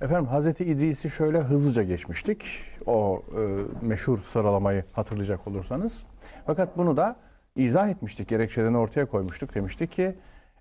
Efendim Hazreti İdris'i şöyle hızlıca geçmiştik. O e, meşhur sıralamayı hatırlayacak olursanız. Fakat bunu da izah etmiştik. Gerekçelerini ortaya koymuştuk. Demiştik ki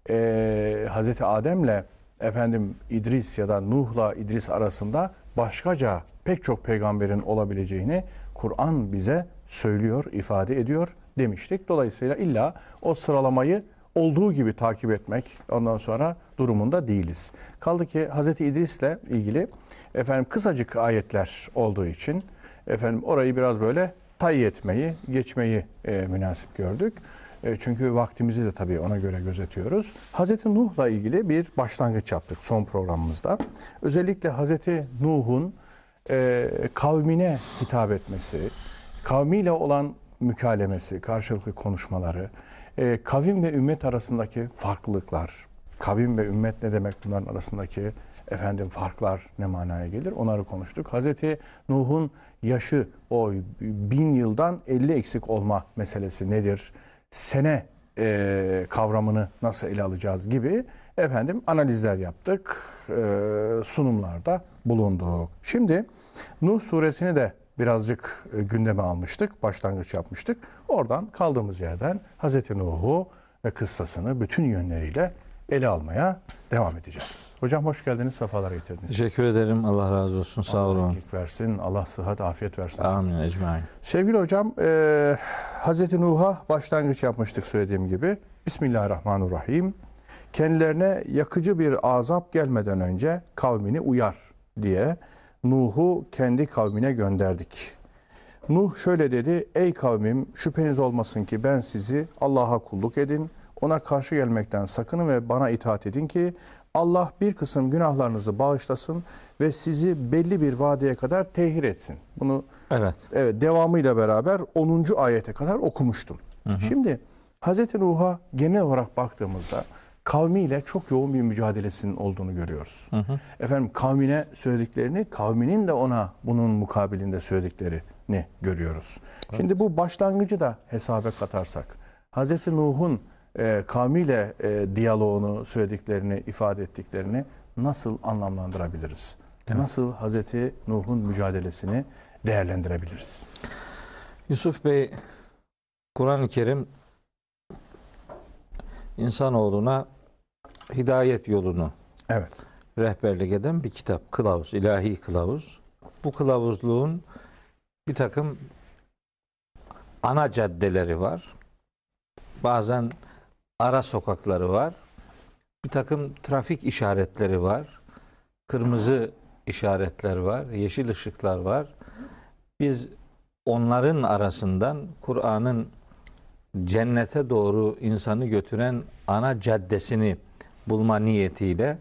e, Hazreti Adem'le efendim İdris ya da Nuh'la İdris arasında başkaca pek çok peygamberin olabileceğini Kur'an bize söylüyor, ifade ediyor demiştik. Dolayısıyla illa o sıralamayı olduğu gibi takip etmek ondan sonra durumunda değiliz. Kaldı ki Hz. İdris'le ilgili efendim kısacık ayetler olduğu için efendim orayı biraz böyle tay etmeyi, geçmeyi e, münasip gördük. E, çünkü vaktimizi de tabii ona göre gözetiyoruz. Hz. Nuh'la ilgili bir başlangıç yaptık son programımızda. Özellikle Hz. Nuh'un e, kavmine hitap etmesi, kavmiyle olan mükalemesi, karşılıklı konuşmaları, e, kavim ve ümmet arasındaki farklılıklar, kavim ve ümmet ne demek bunların arasındaki efendim farklar ne manaya gelir onları konuştuk. Hazreti Nuh'un yaşı o bin yıldan 50 eksik olma meselesi nedir? Sene e, kavramını nasıl ele alacağız gibi efendim analizler yaptık, e, sunumlarda bulunduk. Şimdi Nuh suresini de birazcık e, gündeme almıştık, başlangıç yapmıştık. Oradan kaldığımız yerden Hazreti Nuh'u ve kıssasını bütün yönleriyle ele almaya devam edeceğiz. Hocam hoş geldiniz, sefalar getirdiniz. Teşekkür ederim. Allah razı olsun. Sağ Allah olun. iyilik versin, Allah sıhhat, afiyet versin. Amin ecmaîn. Sevgili hocam, e, Hazreti Nuh'a başlangıç yapmıştık söylediğim gibi. Bismillahirrahmanirrahim. Kendilerine yakıcı bir azap gelmeden önce kavmini uyar diye Nuh'u kendi kavmine gönderdik. Nuh şöyle dedi, ey kavmim şüpheniz olmasın ki ben sizi Allah'a kulluk edin, ona karşı gelmekten sakının ve bana itaat edin ki Allah bir kısım günahlarınızı bağışlasın ve sizi belli bir vadeye kadar tehir etsin. Bunu Evet. evet, devamıyla beraber 10. ayete kadar okumuştum. Şimdi Hz. Nuh'a genel olarak baktığımızda kavmiyle çok yoğun bir mücadelesinin olduğunu görüyoruz. Efendim kavmine söylediklerini, kavminin de ona bunun mukabilinde söylediklerini görüyoruz. Şimdi bu başlangıcı da hesaba katarsak, Hz. Nuh'un e, kavmiyle e, diyaloğunu, söylediklerini, ifade ettiklerini nasıl anlamlandırabiliriz? Nasıl Hz. Nuh'un mücadelesini değerlendirebiliriz? Yusuf Bey, Kur'an-ı Kerim insanoğluna hidayet yolunu Evet. rehberlik eden bir kitap, kılavuz, ilahi kılavuz. Bu kılavuzluğun bir takım ana caddeleri var. Bazen ara sokakları var. Bir takım trafik işaretleri var. Kırmızı işaretler var, yeşil ışıklar var. Biz onların arasından Kur'an'ın cennete doğru insanı götüren ana caddesini bulma niyetiyle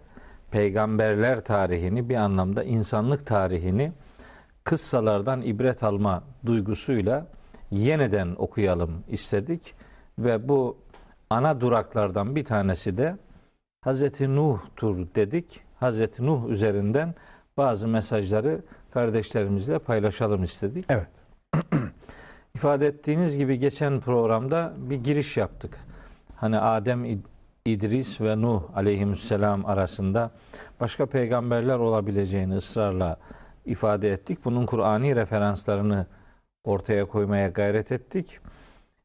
peygamberler tarihini bir anlamda insanlık tarihini kıssalardan ibret alma duygusuyla yeniden okuyalım istedik ve bu ana duraklardan bir tanesi de Hazreti Nuh'tur dedik. Hazreti Nuh üzerinden bazı mesajları kardeşlerimizle paylaşalım istedik. Evet. İfade ettiğiniz gibi geçen programda bir giriş yaptık. Hani Adem, İdris ve Nuh aleyhisselam arasında başka peygamberler olabileceğini ısrarla ifade ettik. Bunun Kur'ani referanslarını ortaya koymaya gayret ettik.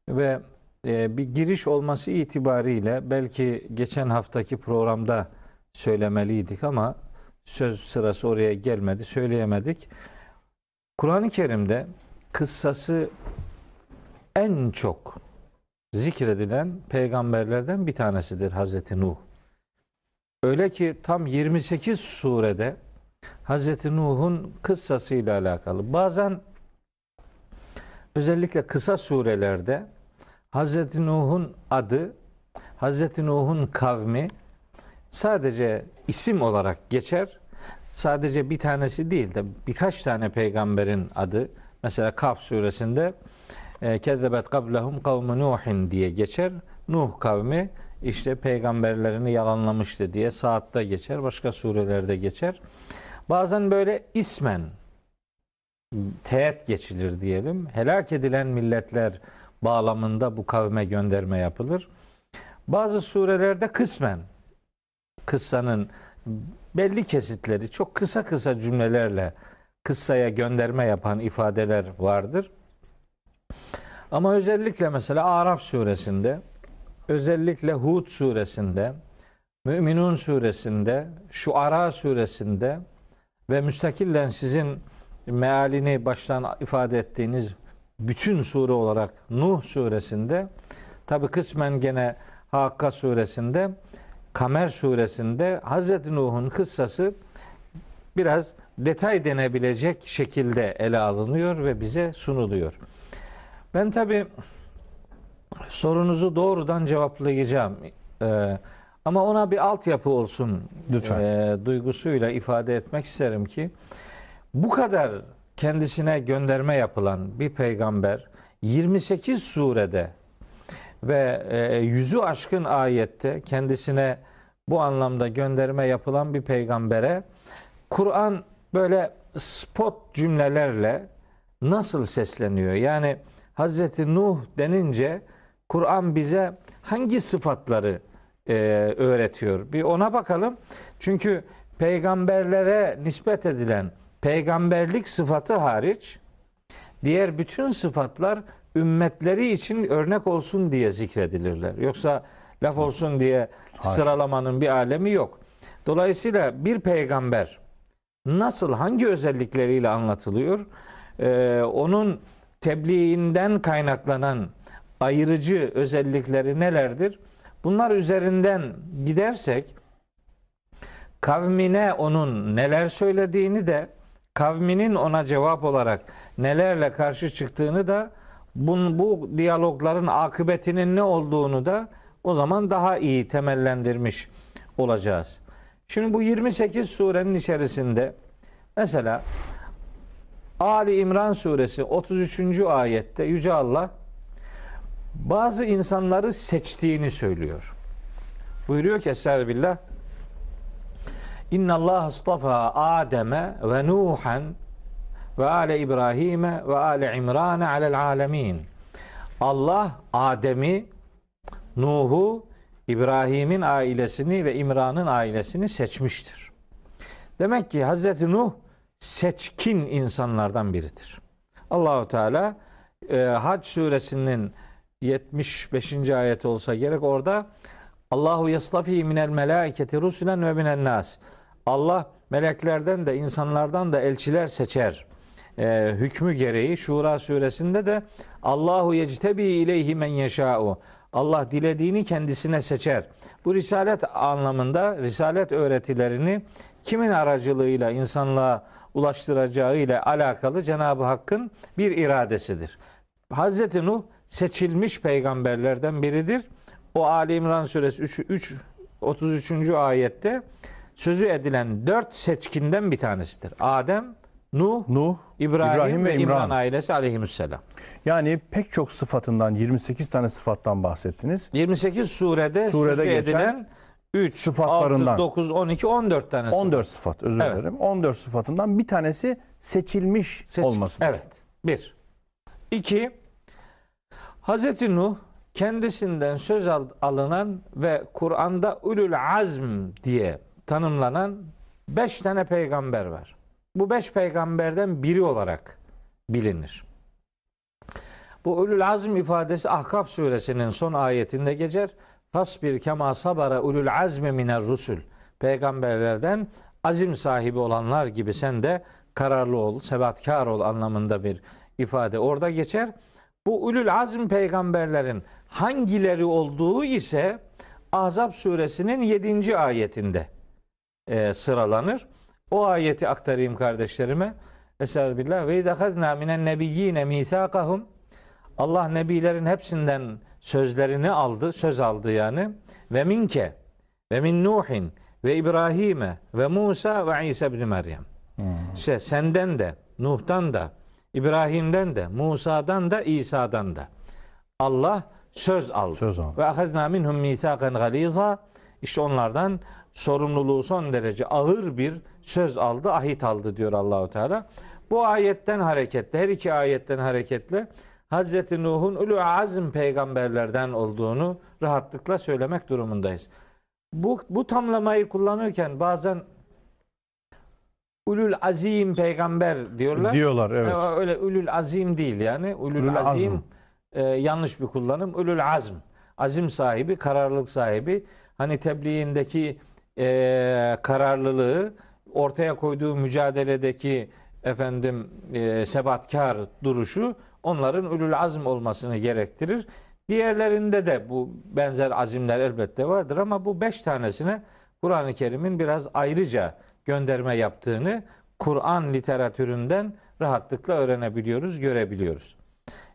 Ve e, bir giriş olması itibariyle belki geçen haftaki programda söylemeliydik ama söz sırası oraya gelmedi, söyleyemedik. Kur'an-ı Kerim'de kıssası en çok zikredilen peygamberlerden bir tanesidir Hazreti Nuh. Öyle ki tam 28 surede Hazreti Nuh'un kıssasıyla alakalı. Bazen özellikle kısa surelerde Hazreti Nuh'un adı, Hazreti Nuh'un kavmi sadece isim olarak geçer. Sadece bir tanesi değil de birkaç tane peygamberin adı. Mesela Kaf suresinde Kezzebet kablehum kavmu Nuhin diye geçer. Nuh kavmi işte peygamberlerini yalanlamıştı diye saatte geçer. Başka surelerde geçer. Bazen böyle ismen teğet geçilir diyelim. Helak edilen milletler bağlamında bu kavme gönderme yapılır. Bazı surelerde kısmen kıssanın belli kesitleri çok kısa kısa cümlelerle kıssaya gönderme yapan ifadeler vardır. Ama özellikle mesela Araf suresinde, özellikle Hud suresinde, Müminun suresinde, Şuara suresinde ve müstakillen sizin mealini baştan ifade ettiğiniz bütün sure olarak Nuh suresinde tabi kısmen gene Hakka suresinde Kamer suresinde Hazreti Nuh'un kıssası biraz detay denebilecek şekilde ele alınıyor ve bize sunuluyor. Ben tabi sorunuzu doğrudan cevaplayacağım. Ee, ama ona bir altyapı olsun Lütfen. e, duygusuyla ifade etmek isterim ki bu kadar kendisine gönderme yapılan bir peygamber 28 surede ve e, yüzü aşkın ayette kendisine bu anlamda gönderme yapılan bir peygambere Kur'an böyle spot cümlelerle nasıl sesleniyor? Yani Hazreti Nuh denince Kur'an bize hangi sıfatları e, öğretiyor? Bir ona bakalım. Çünkü peygamberlere nispet edilen peygamberlik sıfatı hariç diğer bütün sıfatlar ümmetleri için örnek olsun diye zikredilirler. Yoksa laf olsun diye sıralamanın bir alemi yok. Dolayısıyla bir peygamber nasıl hangi özellikleriyle anlatılıyor? Ee, onun tebliğinden kaynaklanan ayırıcı özellikleri nelerdir? Bunlar üzerinden gidersek kavmine onun neler söylediğini de kavminin ona cevap olarak nelerle karşı çıktığını da bu, bu diyalogların akıbetinin ne olduğunu da o zaman daha iyi temellendirmiş olacağız. Şimdi bu 28 surenin içerisinde mesela Ali İmran suresi 33. ayette Yüce Allah bazı insanları seçtiğini söylüyor. Buyuruyor ki Estağfirullah İnna Allah astafa Adem'e ve Nuhan ve ale İbrahim'e ve ale İmran'e alel alemin. Allah Adem'i, Nuh'u, İbrahim'in ailesini ve İmran'ın ailesini seçmiştir. Demek ki Hazreti Nuh seçkin insanlardan biridir. Allahu Teala e, Hac suresinin 75. ayeti olsa gerek orada Allahu yaslafi minel melaiketi rusulen ve minen nas. Allah meleklerden de insanlardan da elçiler seçer. Ee, hükmü gereği Şura suresinde de Allahu yectebi ileyhi men yeşâ'u. Allah dilediğini kendisine seçer. Bu risalet anlamında risalet öğretilerini kimin aracılığıyla insanlığa ulaştıracağı ile alakalı Cenab-ı Hakk'ın bir iradesidir. Hazreti Nuh seçilmiş peygamberlerden biridir. O Ali İmran suresi 3, 3 33. ayette sözü edilen dört seçkinden bir tanesidir. Adem, Nuh, Nuh, İbrahim, İbrahim ve ve İmran, İmran. ailesi aleyhisselam. Yani pek çok sıfatından 28 tane sıfattan bahsettiniz. 28 surede, Surede sözü geçen edilen 3, sıfatlarından. 6, 9, 12, 14 tane 14 sıfat özür Evet. dilerim. 14 sıfatından bir tanesi seçilmiş Seç- olmasıdır. Evet. Bir. İki. Hazreti Nuh kendisinden söz al- alınan ve Kur'an'da ulul azm diye tanımlanan beş tane peygamber var. Bu beş peygamberden biri olarak bilinir. Bu ulul azm ifadesi Ahkaf suresinin son ayetinde geçer. Fasbir kema sabara ulul azmi miner rusul. Peygamberlerden azim sahibi olanlar gibi sen de kararlı ol, sebatkar ol anlamında bir ifade orada geçer. Bu ulul azm peygamberlerin hangileri olduğu ise Ahzab suresinin 7. ayetinde e, sıralanır. O ayeti aktarayım kardeşlerime. Estağfirullah. Ve idahazna minen nebiyyine misakahum. Allah nebilerin hepsinden sözlerini aldı, söz aldı yani. Ve minke ve min Nuhin ve İbrahim'e ve Musa ve İsa ibn Meryem. İşte senden de, Nuh'tan da, İbrahim'den de, Musa'dan da, İsa'dan da. Allah söz aldı. Söz aldı. Ve ahazna minhum misakan galiza. İşte onlardan sorumluluğu son derece ağır bir söz aldı, ahit aldı diyor Allahu Teala. Bu ayetten hareketle, her iki ayetten hareketle Hazreti Nuh'un ulul azm peygamberlerden olduğunu rahatlıkla söylemek durumundayız. Bu, bu tamlamayı kullanırken bazen ulul azim peygamber diyorlar. Diyorlar evet. Ee, Öyle ulul azim değil yani. Ulul, Ulul azim azm. e, yanlış bir kullanım. Ulul azm. Azim sahibi, kararlılık sahibi. Hani tebliğindeki e, kararlılığı ortaya koyduğu mücadeledeki efendim e, sebatkar duruşu onların ulul azm olmasını gerektirir. Diğerlerinde de bu benzer azimler elbette vardır ama bu beş tanesine Kur'an-ı Kerim'in biraz ayrıca gönderme yaptığını Kur'an literatüründen rahatlıkla öğrenebiliyoruz, görebiliyoruz.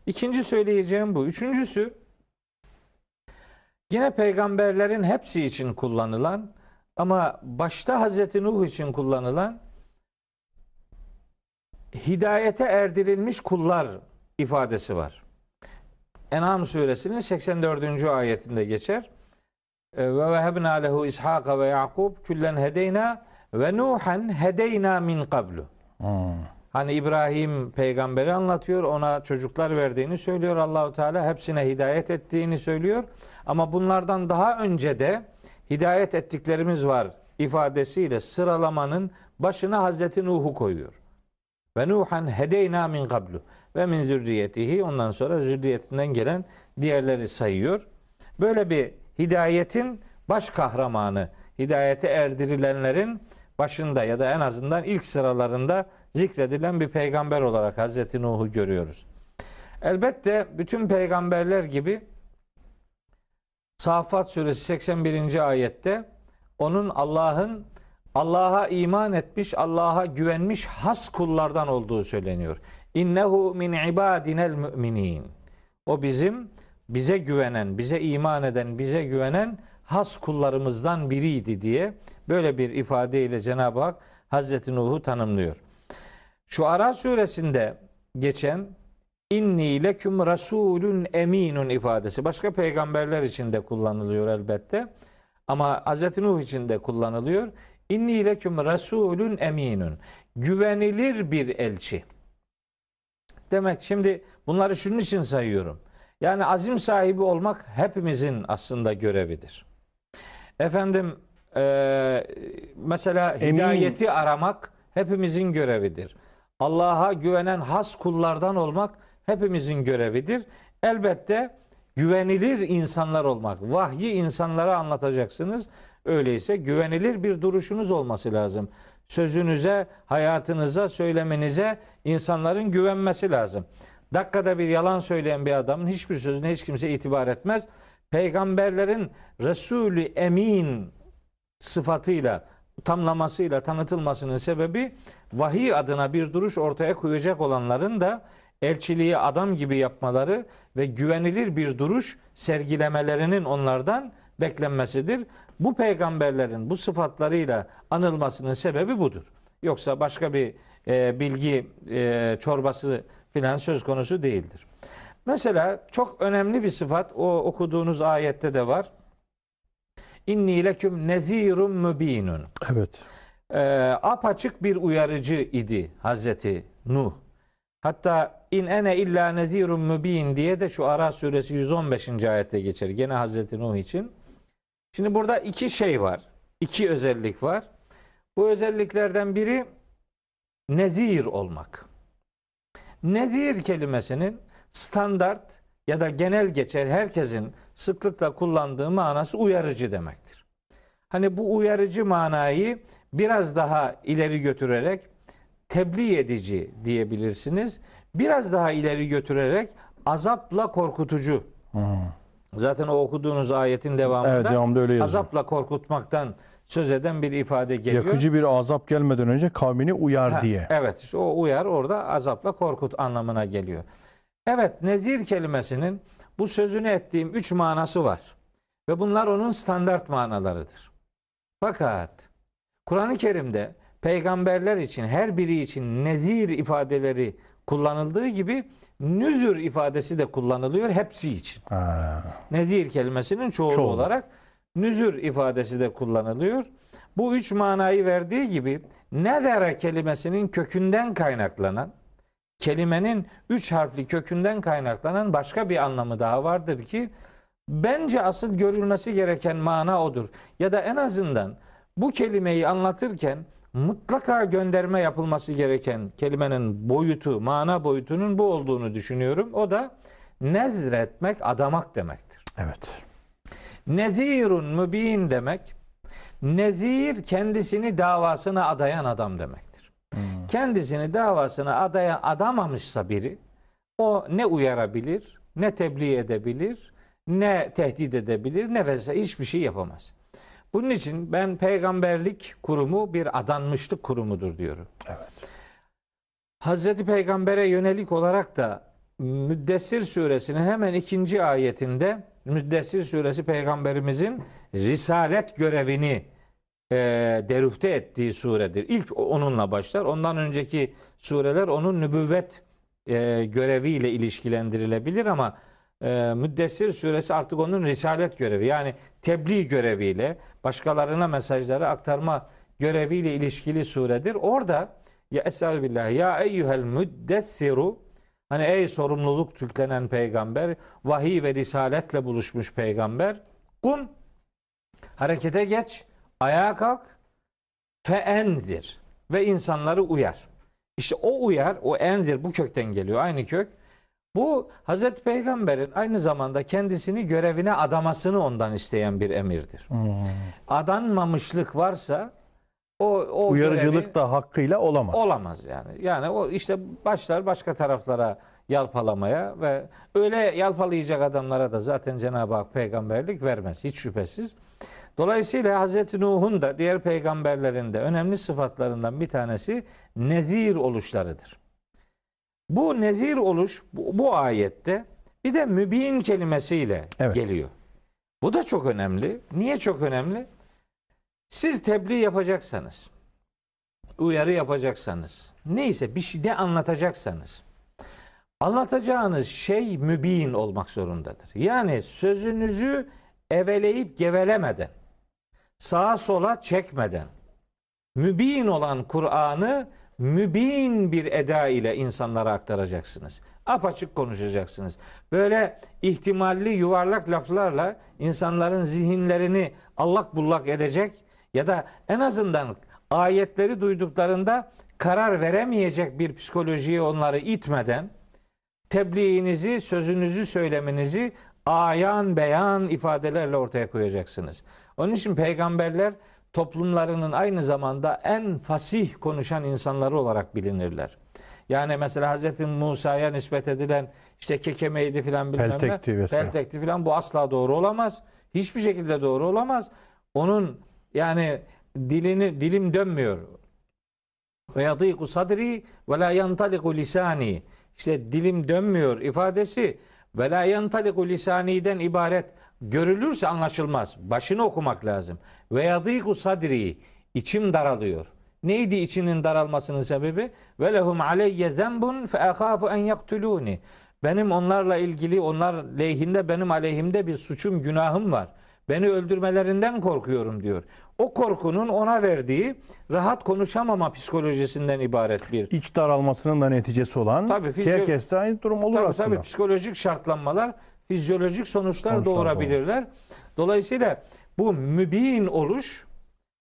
İkinci söyleyeceğim bu. Üçüncüsü yine peygamberlerin hepsi için kullanılan ama başta Hazreti Nuh için kullanılan hidayete erdirilmiş kullar ifadesi var. En'am suresinin 84. ayetinde geçer. E, Ve vehebna lehu İshaka ve Yakub küllen hedeyna ve Nuhan hedeyna min qablu. Hmm. Hani İbrahim peygamberi anlatıyor, ona çocuklar verdiğini söylüyor Allahu Teala, hepsine hidayet ettiğini söylüyor. Ama bunlardan daha önce de hidayet ettiklerimiz var ifadesiyle sıralamanın başına Hazreti Nuh'u koyuyor. Ve Nuhan hedeyna min qablu ve min zürriyetihi ondan sonra zürriyetinden gelen diğerleri sayıyor. Böyle bir hidayetin baş kahramanı, hidayete erdirilenlerin başında ya da en azından ilk sıralarında zikredilen bir peygamber olarak Hazreti Nuh'u görüyoruz. Elbette bütün peygamberler gibi Safat suresi 81. ayette onun Allah'ın Allah'a iman etmiş, Allah'a güvenmiş has kullardan olduğu söyleniyor. İnnehu min ibadinel müminin. O bizim bize güvenen, bize iman eden, bize güvenen has kullarımızdan biriydi diye böyle bir ifadeyle Cenab-ı Hak Hazreti Nuh'u tanımlıyor. Şu Ara suresinde geçen inni leküm rasulun eminun ifadesi başka peygamberler için de kullanılıyor elbette. Ama Hz. Nuh için de kullanılıyor. İnni leküm rasulun eminun. Güvenilir bir elçi. Demek şimdi bunları şunun için sayıyorum. Yani azim sahibi olmak hepimizin aslında görevidir. Efendim eee, mesela Emin. hidayeti aramak hepimizin görevidir. Allah'a güvenen has kullardan olmak hepimizin görevidir. Elbette güvenilir insanlar olmak. Vahyi insanlara anlatacaksınız. Öyleyse güvenilir bir duruşunuz olması lazım. Sözünüze, hayatınıza, söylemenize insanların güvenmesi lazım. Dakikada bir yalan söyleyen bir adamın hiçbir sözüne hiç kimse itibar etmez. Peygamberlerin Resulü Emin sıfatıyla, tamlamasıyla tanıtılmasının sebebi vahiy adına bir duruş ortaya koyacak olanların da elçiliği adam gibi yapmaları ve güvenilir bir duruş sergilemelerinin onlardan beklenmesidir. Bu peygamberlerin bu sıfatlarıyla anılmasının sebebi budur. Yoksa başka bir e, bilgi e, çorbası filan söz konusu değildir. Mesela çok önemli bir sıfat o okuduğunuz ayette de var. İnni leküm nezirun mübinun. Evet. E, apaçık bir uyarıcı idi Hazreti Nuh. Hatta in ene illa nezirun mübin diye de şu Ara suresi 115. ayette geçer. Gene Hazreti Nuh için. Şimdi burada iki şey var. İki özellik var. Bu özelliklerden biri nezir olmak. Nezir kelimesinin standart ya da genel geçer herkesin sıklıkla kullandığı manası uyarıcı demektir. Hani bu uyarıcı manayı biraz daha ileri götürerek tebliğ edici diyebilirsiniz. Biraz daha ileri götürerek azapla korkutucu. Hmm. Zaten o okuduğunuz ayetin devamında Evet devamında öyle yazıyor. azapla korkutmaktan söz eden bir ifade geliyor. Yakıcı bir azap gelmeden önce kavmini uyar Ha, diye. Evet o uyar orada azapla korkut anlamına geliyor. Evet nezir kelimesinin bu sözünü ettiğim üç manası var. Ve bunlar onun standart manalarıdır. Fakat Kur'an-ı Kerim'de peygamberler için her biri için nezir ifadeleri kullanıldığı gibi nüzür ifadesi de kullanılıyor hepsi için. Ha. Nezir kelimesinin çoğulu, Çoğulu. olarak nüzür ifadesi de kullanılıyor. Bu üç manayı verdiği gibi nedere kelimesinin kökünden kaynaklanan kelimenin üç harfli kökünden kaynaklanan başka bir anlamı daha vardır ki bence asıl görülmesi gereken mana odur. Ya da en azından bu kelimeyi anlatırken mutlaka gönderme yapılması gereken kelimenin boyutu, mana boyutunun bu olduğunu düşünüyorum. O da nezretmek, adamak demektir. Evet. Nezirun mübin demek, nezir kendisini davasına adayan adam demektir. Kendisini davasına adayan adamamışsa biri, o ne uyarabilir, ne tebliğ edebilir, ne tehdit edebilir, ne vesaire hiçbir şey yapamaz. Bunun için ben peygamberlik kurumu bir adanmışlık kurumudur diyorum. Evet. Hazreti Peygamber'e yönelik olarak da Müddessir suresinin hemen ikinci ayetinde Müddessir suresi peygamberimizin risalet görevini e, derüfte ettiği suredir. İlk onunla başlar. Ondan önceki sureler onun nübüvvet e, göreviyle ilişkilendirilebilir ama e, Müddessir suresi artık onun risalet görevi yani tebliğ göreviyle başkalarına mesajları aktarma göreviyle ilişkili suredir. Orada ya Estağfirullah ya eyyuhel müddessiru hani ey sorumluluk yüklenen peygamber vahiy ve risaletle buluşmuş peygamber kum harekete geç ayağa kalk fe enzir ve insanları uyar. İşte o uyar, o enzir bu kökten geliyor. Aynı kök. Bu Hazreti Peygamber'in aynı zamanda kendisini görevine adamasını ondan isteyen bir emirdir. Adanmamışlık varsa o, o Uyarıcılık görevi da hakkıyla olamaz. olamaz yani. Yani o işte başlar başka taraflara yalpalamaya ve öyle yalpalayacak adamlara da zaten Cenab-ı Hak peygamberlik vermez hiç şüphesiz. Dolayısıyla Hazreti Nuh'un da diğer peygamberlerin de önemli sıfatlarından bir tanesi nezir oluşlarıdır. Bu nezir oluş bu, bu ayette bir de mübin kelimesiyle Evet. geliyor. Bu da çok önemli. Niye çok önemli? Siz tebliğ yapacaksanız, uyarı yapacaksanız, neyse bir şey de anlatacaksanız, anlatacağınız şey mübin olmak zorundadır. Yani sözünüzü eveleyip gevelemeden, sağa sola çekmeden, mübin olan Kur'an'ı mübin bir eda ile insanlara aktaracaksınız. Apaçık konuşacaksınız. Böyle ihtimalli yuvarlak laflarla insanların zihinlerini allak bullak edecek ya da en azından ayetleri duyduklarında karar veremeyecek bir psikolojiye onları itmeden tebliğinizi, sözünüzü, söyleminizi ayan beyan ifadelerle ortaya koyacaksınız. Onun için peygamberler toplumlarının aynı zamanda en fasih konuşan insanları olarak bilinirler. Yani mesela Hazreti Musa'ya nispet edilen işte kekemeydi filan bilmem ne. Peltekti vesaire. Peltekti filan bu asla doğru olamaz. Hiçbir şekilde doğru olamaz. Onun yani dilini dilim dönmüyor. Ve yadiku sadri ve la yantaliku lisani. İşte dilim dönmüyor ifadesi ve la yantaliku lisaniden ibaret görülürse anlaşılmaz. Başını okumak lazım. Ve yadiku sadri içim daralıyor. Neydi içinin daralmasının sebebi? Ve lehum aleyye zembun fe ahafu en yaktuluni. Benim onlarla ilgili, onlar lehinde benim aleyhimde bir suçum, günahım var. Beni öldürmelerinden korkuyorum diyor. O korkunun ona verdiği rahat konuşamama psikolojisinden ibaret bir İç daralmasının da neticesi olan Tabii, fizyo- herkeste aynı durum olur Tabii aslında. tabii psikolojik şartlanmalar fizyolojik sonuçlar Sonuçlar doğurabilirler. Dolayısıyla bu mübin oluş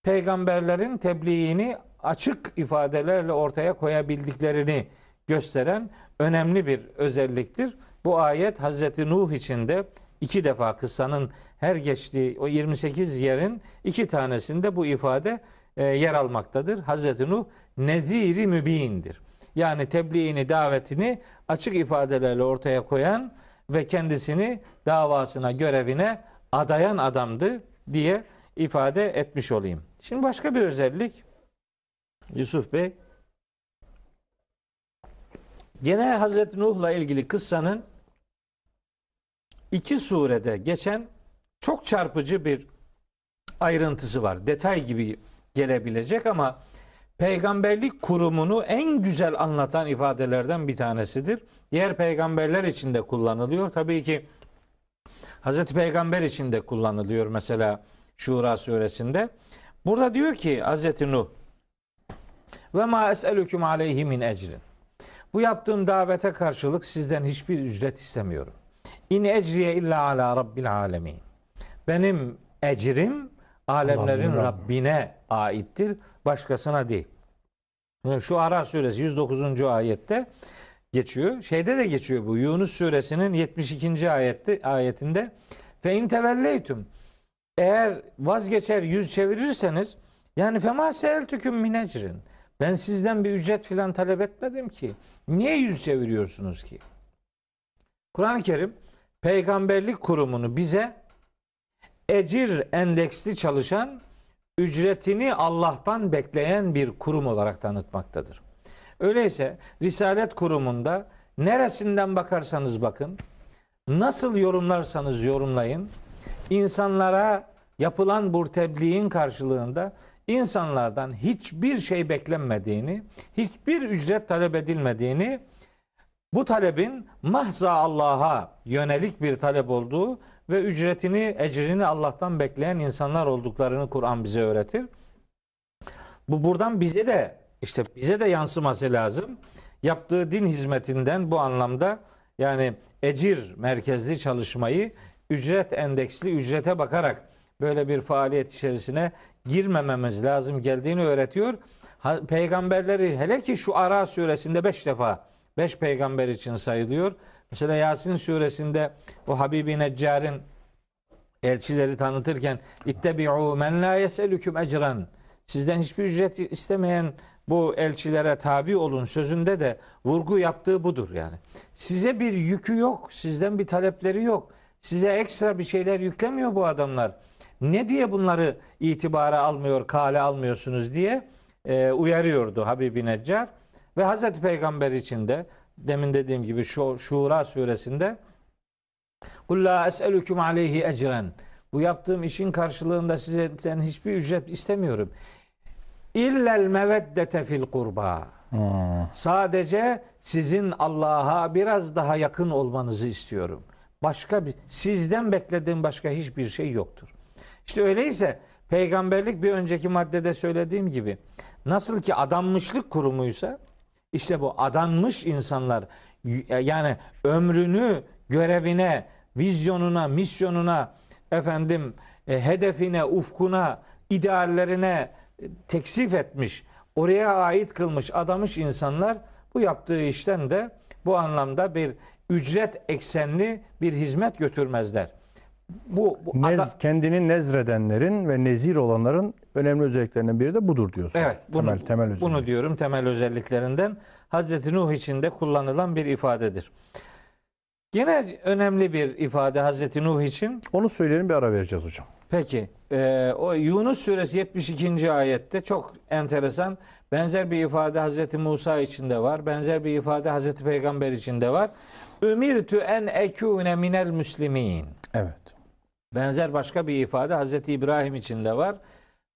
peygamberlerin tebliğini açık ifadelerle ortaya koyabildiklerini gösteren önemli bir özelliktir. Bu ayet Hazreti Nuh için de iki defa kıssanın her geçtiği o 28 yerin iki tanesinde bu ifade e, yer almaktadır. Hazreti Nuh neziri mübindir. Yani tebliğini, davetini açık ifadelerle ortaya koyan ve kendisini davasına, görevine adayan adamdı diye ifade etmiş olayım. Şimdi başka bir özellik Yusuf Bey gene Hazreti Nuh'la ilgili kıssanın iki surede geçen çok çarpıcı bir ayrıntısı var. Detay gibi gelebilecek ama peygamberlik kurumunu en güzel anlatan ifadelerden bir tanesidir. Diğer peygamberler için de kullanılıyor. Tabii ki Hazreti Peygamber için de kullanılıyor mesela Şura suresinde. Burada diyor ki Hazreti Nuh ve ma es'elüküm aleyhi min ecrin. Bu yaptığım davete karşılık sizden hiçbir ücret istemiyorum. İn ecriye illa ala rabbil alemin. Benim ecrim alemlerin. Rabbine aittir, başkasına değil. Şu Ara suresi 109. ayette geçiyor. Şeyde de geçiyor bu. Yunus suresinin 72. ayette ayetinde fe in tevelleytum eğer vazgeçer yüz çevirirseniz yani fema seeltüküm min ecrin. Ben sizden bir ücret filan talep etmedim ki. Niye yüz çeviriyorsunuz ki? Kur'an-ı Kerim peygamberlik kurumunu bize ecir endeksli çalışan, ücretini Allah'tan bekleyen bir kurum olarak tanıtmaktadır. Öyleyse Risalet kurumunda neresinden bakarsanız bakın, nasıl yorumlarsanız yorumlayın, insanlara yapılan bu tebliğin karşılığında insanlardan hiçbir şey beklenmediğini, hiçbir ücret talep edilmediğini, bu talebin mahza Allah'a yönelik bir talep olduğu ve ücretini, ecrini Allah'tan bekleyen insanlar olduklarını Kur'an bize öğretir. Bu buradan bize de işte bize de yansıması lazım. Yaptığı din hizmetinden bu anlamda yani ecir merkezli çalışmayı ücret endeksli ücrete bakarak böyle bir faaliyet içerisine girmememiz lazım geldiğini öğretiyor. Peygamberleri hele ki şu Ara suresinde beş defa beş peygamber için sayılıyor. Mesela Yasin suresinde o Habibi Neccar'ın elçileri tanıtırken ittebi'u men la yeselüküm ecran sizden hiçbir ücret istemeyen bu elçilere tabi olun sözünde de vurgu yaptığı budur yani. Size bir yükü yok, sizden bir talepleri yok. Size ekstra bir şeyler yüklemiyor bu adamlar. Ne diye bunları itibara almıyor, kale almıyorsunuz diye e, uyarıyordu Habibi Neccar. Ve Hazreti Peygamber için de demin dediğim gibi şu Şura suresinde Kul la es'elüküm aleyhi ecren. Bu yaptığım işin karşılığında size sen hiçbir ücret istemiyorum. İllel meveddete fil kurba. Sadece sizin Allah'a biraz daha yakın olmanızı istiyorum. Başka bir sizden beklediğim başka hiçbir şey yoktur. İşte öyleyse peygamberlik bir önceki maddede söylediğim gibi nasıl ki adanmışlık kurumuysa işte bu adanmış insanlar yani ömrünü görevine, vizyonuna, misyonuna, efendim e, hedefine, ufkuna, ideallerine e, teksif etmiş, oraya ait kılmış, adamış insanlar bu yaptığı işten de bu anlamda bir ücret eksenli bir hizmet götürmezler. Bu, bu Nez, ada- kendini nezredenlerin ve nezir olanların önemli özelliklerinden biri de budur diyorsunuz. Evet, bunu, temel, temel özellik. bunu diyorum temel özelliklerinden. Hazreti Nuh için de kullanılan bir ifadedir. Yine önemli bir ifade Hazreti Nuh için. Onu söyleyelim bir ara vereceğiz hocam. Peki, e, o Yunus suresi 72. ayette çok enteresan benzer bir ifade Hazreti Musa için de var. Benzer bir ifade Hazreti Peygamber için de var. Ümirtü en ekune minel müslimin. Evet. Benzer başka bir ifade Hazreti İbrahim için de var.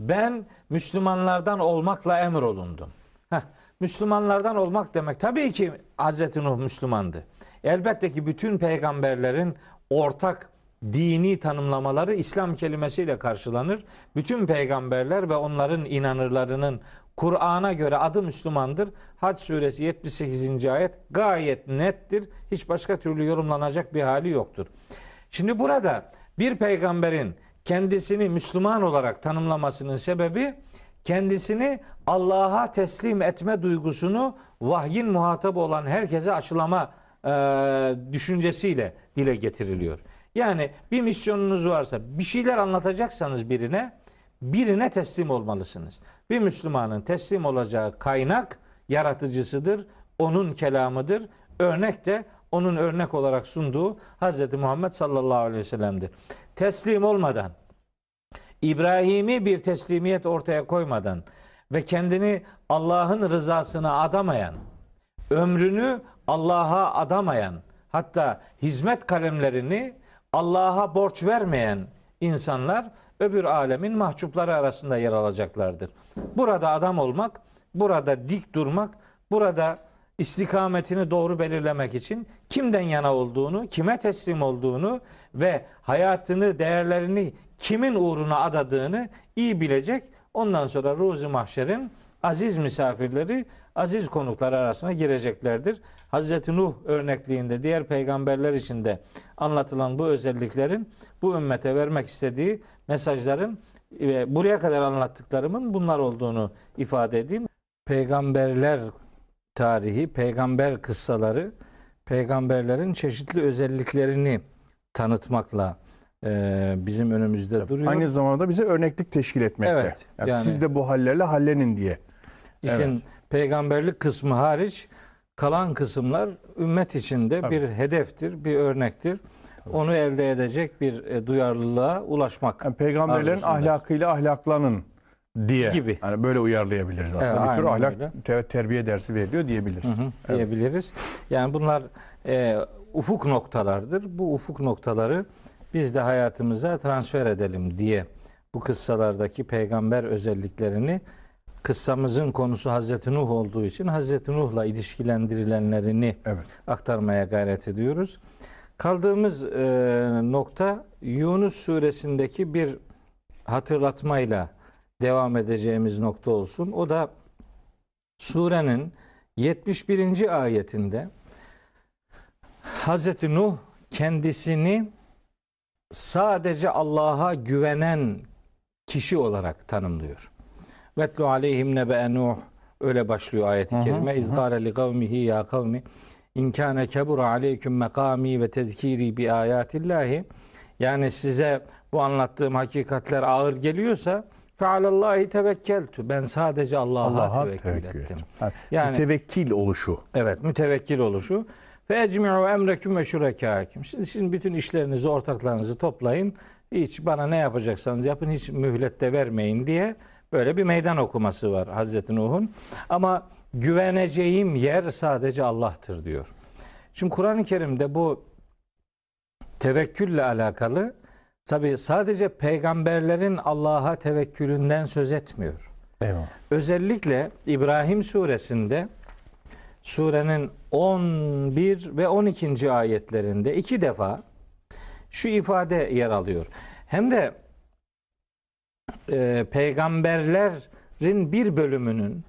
Ben Müslümanlardan olmakla emrolundum. Heh, Müslümanlardan olmak demek tabii ki Hazreti Nuh Müslümandı. Elbette ki bütün peygamberlerin ortak dini tanımlamaları İslam kelimesiyle karşılanır. Bütün peygamberler ve onların inanırlarının Kur'an'a göre adı Müslümandır. Hac suresi 78. ayet gayet nettir. Hiç başka türlü yorumlanacak bir hali yoktur. Şimdi burada bir peygamberin kendisini Müslüman olarak tanımlamasının sebebi kendisini Allah'a teslim etme duygusunu vahyin muhatabı olan herkese aşılama e, düşüncesiyle dile getiriliyor. Yani bir misyonunuz varsa bir şeyler anlatacaksanız birine birine teslim olmalısınız. Bir Müslümanın teslim olacağı kaynak yaratıcısıdır, onun kelamıdır. Örnek de onun örnek olarak sunduğu Hz. Muhammed sallallahu aleyhi ve sellem'dir. Teslim olmadan, İbrahimi bir teslimiyet ortaya koymadan ve kendini Allah'ın rızasına adamayan, ömrünü Allah'a adamayan, hatta hizmet kalemlerini Allah'a borç vermeyen insanlar öbür alemin mahcupları arasında yer alacaklardır. Burada adam olmak, burada dik durmak, burada istikametini doğru belirlemek için kimden yana olduğunu, kime teslim olduğunu ve hayatını, değerlerini kimin uğruna adadığını iyi bilecek. Ondan sonra ruzi mahşerin aziz misafirleri, aziz konuklar arasına gireceklerdir. Hazreti Nuh örnekliğinde diğer peygamberler için de anlatılan bu özelliklerin bu ümmete vermek istediği mesajların ve buraya kadar anlattıklarımın bunlar olduğunu ifade edeyim. Peygamberler tarihi, peygamber kıssaları, peygamberlerin çeşitli özelliklerini tanıtmakla e, bizim önümüzde duruyor. Aynı zamanda bize örneklik teşkil etmekte. Evet, Yani yani- siz de bu hallerle hallenin diye. İşin Evet. peygamberlik kısmı hariç kalan kısımlar ümmet içinde Tabii. bir hedeftir, bir örnektir. Onu elde edecek bir e, duyarlılığa ulaşmak. Yani peygamberlerin Arzusunda. ahlakıyla ahlaklanın diye. Gibi. Yani böyle uyarlayabiliriz aslında. Evet, bir tür ahlak öyle. te- terbiye dersi veriliyor diyebiliriz. Hı hı, Evet. diyebiliriz. Yani bunlar e, ufuk noktalardır. Bu ufuk noktaları biz de hayatımıza transfer edelim diye bu kıssalardaki peygamber özelliklerini kıssamızın konusu Hazreti Nuh olduğu için Hazreti Nuh'la ilişkilendirilenlerini Evet. aktarmaya gayret ediyoruz. Kaldığımız e, nokta Yunus suresindeki bir hatırlatmayla devam edeceğimiz nokta olsun. O da surenin 71. ayetinde Hazreti Nuh kendisini sadece Allah'a güvenen kişi olarak tanımlıyor. Vetlu aleyhim nebe Nuh öyle başlıyor ayet-i Hı hı, kerime. hı. İz gâle li kavmihi ya kavmi in kâne kebura aleyküm mekâmi ve tezkîri bi âyâtillâhi yani size bu anlattığım hakikatler ağır geliyorsa fealallahi tevekkeltu. Ben sadece Allah'a, Allah'a tevekkül, tevekkül ettim. ettim. Yani, mütevekkil oluşu. Evet, mütevekkil oluşu. Ve ecmi'u emreküm ve şurekâküm. Şimdi, şimdi bütün işlerinizi, ortaklarınızı toplayın. Hiç bana ne yapacaksanız yapın, hiç mühlet de vermeyin diye böyle bir meydan okuması var Hazreti Nuh'un. Ama güveneceğim yer sadece Allah'tır diyor. Şimdi Kur'an-ı Kerim'de bu tevekkülle alakalı tabi sadece peygamberlerin Allah'a tevekkülünden söz etmiyor. Eyvallah. Özellikle İbrahim suresinde surenin 11 ve 12. ayetlerinde iki defa şu ifade yer alıyor. Hem de e, peygamberlerin bir bölümünün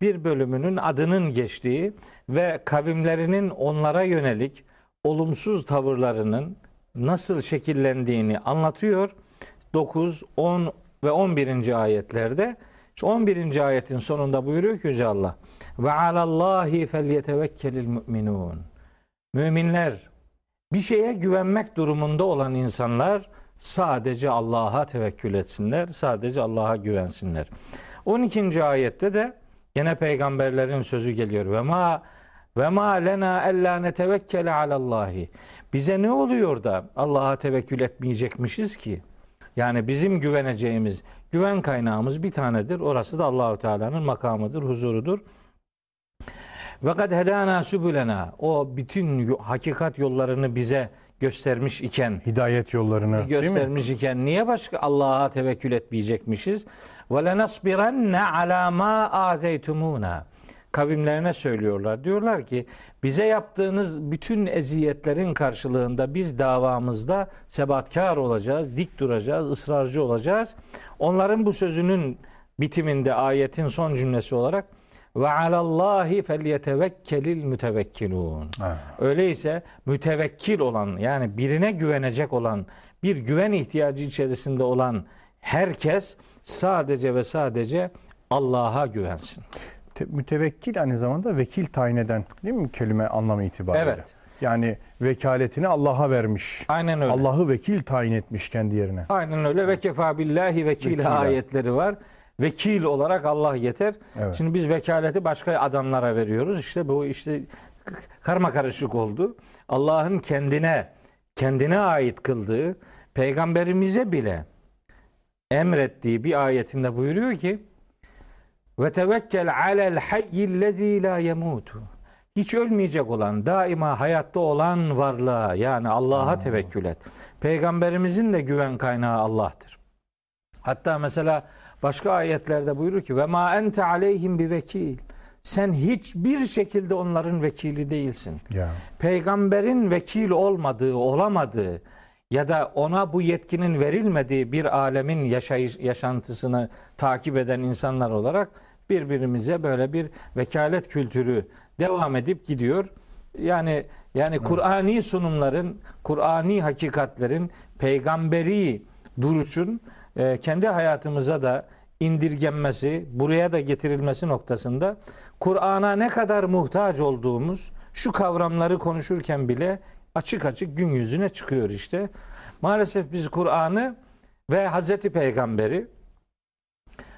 bir bölümünün adının geçtiği ve kavimlerinin onlara yönelik olumsuz tavırlarının nasıl şekillendiğini anlatıyor. 9, 10 ve 11. ayetlerde şu 11. ayetin sonunda buyuruyor ki Yüce Allah ve alallahi felyetevekkelil müminun. Müminler bir şeye güvenmek durumunda olan insanlar sadece Allah'a tevekkül etsinler, sadece Allah'a güvensinler. 12. ayette de Yine peygamberlerin sözü geliyor. Ve ma ve ma lena ella netevekkele alallahi. Bize ne oluyor da Allah'a tevekkül etmeyecekmişiz ki? Yani bizim güveneceğimiz güven kaynağımız bir tanedir. Orası da Allahu Teala'nın makamıdır, huzurudur. Ve kad hedana subulena. O bütün hakikat yollarını bize göstermiş iken Hidayet yollarını göstermiş iken niye başka Allah'a tevekkül etmeyecekmişiz? Ve lenasbirenne ala ma azeytumuna. Kavimlerine söylüyorlar. Diyorlar ki bize yaptığınız bütün eziyetlerin karşılığında biz davamızda sebatkar olacağız, dik duracağız, ısrarcı olacağız. Onların bu sözünün bitiminde ayetin son cümlesi olarak ve alallahi felyetevekkelil mütevekkilun. Öyleyse mütevekkil olan yani birine güvenecek olan bir güven ihtiyacı içerisinde olan herkes sadece ve sadece Allah'a güvensin. Te- mütevekkil aynı zamanda vekil tayin eden değil mi kelime anlamı itibariyle? Evet. Yani vekaletini Allah'a vermiş. Aynen öyle. Allah'ı vekil tayin etmiş kendi yerine. Aynen öyle ve kefa billahi vekil Vekila. ayetleri var. Vekil olarak Allah yeter. Evet. Şimdi biz vekaleti başka adamlara veriyoruz. İşte bu işte karma karışık oldu. Allah'ın kendine kendine ait kıldığı peygamberimize bile emrettiği bir ayetinde buyuruyor ki ve tevekkel alel hayyillezî la yemutu. Hiç ölmeyecek olan, daima hayatta olan varlığa yani Allah'a tevekkül et. Peygamberimizin de güven kaynağı Allah'tır. Hatta mesela başka ayetlerde buyurur ki ve ma ente aleyhim bir vekil. Sen hiçbir şekilde onların vekili değilsin. Ya. Peygamberin vekil olmadığı, olamadığı ya da ona bu yetkinin verilmediği bir alemin yaşayış, yaşantısını takip eden insanlar olarak birbirimize böyle bir vekalet kültürü devam edip gidiyor. Yani yani Kur'ani sunumların, Kur'ani hakikatlerin, peygamberi duruşun e, kendi hayatımıza da indirgenmesi, buraya da getirilmesi noktasında Kur'an'a ne kadar muhtaç olduğumuz şu kavramları konuşurken bile açık açık gün yüzüne çıkıyor işte. Maalesef biz Kur'an'ı ve Hazreti Peygamber'i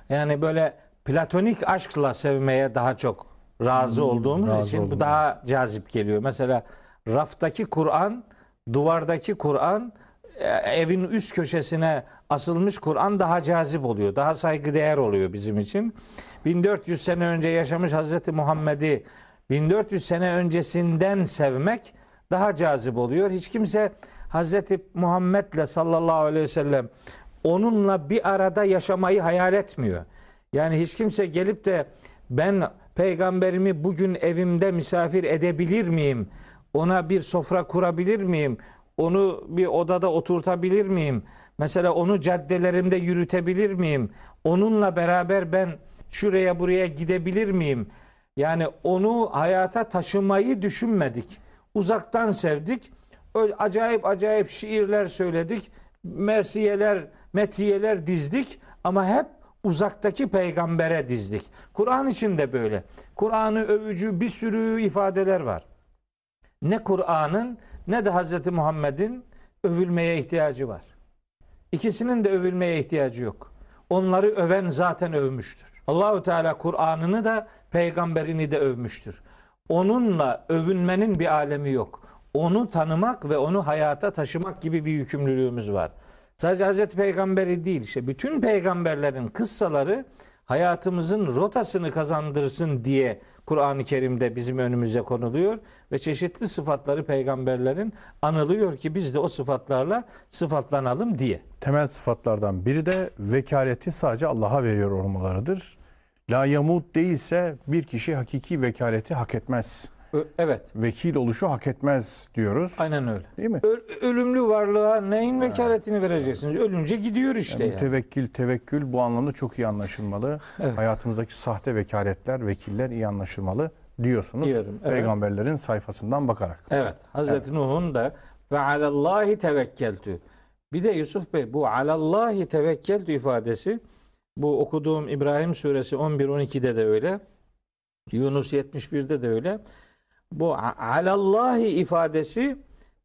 yani böyle platonik aşkla sevmeye daha çok razı olduğumuz razı için bu daha cazip geliyor. Mesela raftaki Kur'an, duvardaki Kur'an, evin üst köşesine asılmış Kur'an daha cazip oluyor. Daha saygıdeğer oluyor bizim için. 1400 sene önce yaşamış Hazreti Muhammed'i 1400 sene öncesinden sevmek daha cazip oluyor. Hiç kimse Hazreti Muhammed'le sallallahu aleyhi ve sellem onunla bir arada yaşamayı hayal etmiyor. Yani hiç kimse gelip de ben peygamberimi bugün evimde misafir edebilir miyim? Ona bir sofra kurabilir miyim? Onu bir odada oturtabilir miyim? Mesela onu caddelerimde yürütebilir miyim? Onunla beraber ben şuraya buraya gidebilir miyim? Yani onu hayata taşımayı düşünmedik. Uzaktan sevdik. Öyle acayip acayip şiirler söyledik. Mersiyeler, metiyeler dizdik ama hep uzaktaki peygambere dizdik. Kur'an için de böyle. Kur'an'ı övücü bir sürü ifadeler var. Ne Kur'an'ın ne de Hz. Muhammed'in övülmeye ihtiyacı var. İkisinin de övülmeye ihtiyacı yok. Onları öven zaten övmüştür. Allahu Teala Kur'an'ını da peygamberini de övmüştür. Onunla övünmenin bir alemi yok. Onu tanımak ve onu hayata taşımak gibi bir yükümlülüğümüz var. Sadece Hazreti Peygamberi değil işte bütün peygamberlerin kıssaları hayatımızın rotasını kazandırsın diye Kur'an-ı Kerim'de bizim önümüze konuluyor ve çeşitli sıfatları peygamberlerin anılıyor ki biz de o sıfatlarla sıfatlanalım diye. Temel sıfatlardan biri de vekaleti sadece Allah'a veriyor olmalarıdır. La yamut değilse bir kişi hakiki vekaleti hak etmez. Evet, Vekil oluşu hak etmez diyoruz. aynen öyle. Değil mi? Ö- ölümlü varlığa neyin vekaletini vereceksiniz? Ölünce gidiyor işte. Yani yani. mütevekkil, tevekkül bu anlamda çok iyi anlaşılmalı. Evet. Hayatımızdaki sahte vekaletler, vekiller iyi anlaşılmalı diyorsunuz. Diyorum, evet. Peygamberlerin sayfasından bakarak. Evet. Hazreti Nuh'un da ve alallahi tevekkeltü. Bir de Yusuf Bey bu alallahi tevekkeltü ifadesi bu okuduğum İbrahim suresi 11-12'de de öyle. Yunus 71'de de öyle. Bu alallahi ifadesi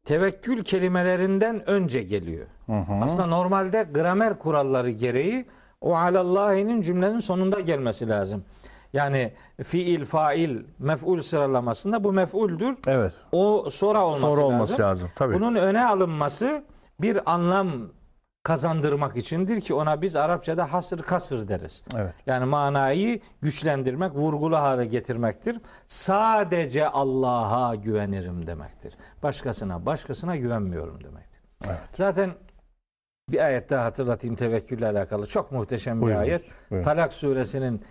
tevekkül kelimelerinden önce geliyor. Hı hı. Aslında normalde gramer kuralları gereği o alallahinin cümlenin sonunda gelmesi lazım. Yani fiil, fail, mef'ul sıralamasında bu mef'uldür. Evet. O sonra olması Sonra lazım. olması lazım. Tabii. Bunun öne alınması bir anlam kazandırmak içindir ki ona biz Arapçada hasır kasır deriz. Evet. Yani manayı güçlendirmek, vurgulu hale getirmektir. Sadece Allah'a güvenirim demektir. Başkasına, başkasına güvenmiyorum demektir. Evet. Zaten bir ayet daha hatırlatayım tevekkülle alakalı. Çok muhteşem bir Buyurunuz, ayet. buyurun. Talak suresinin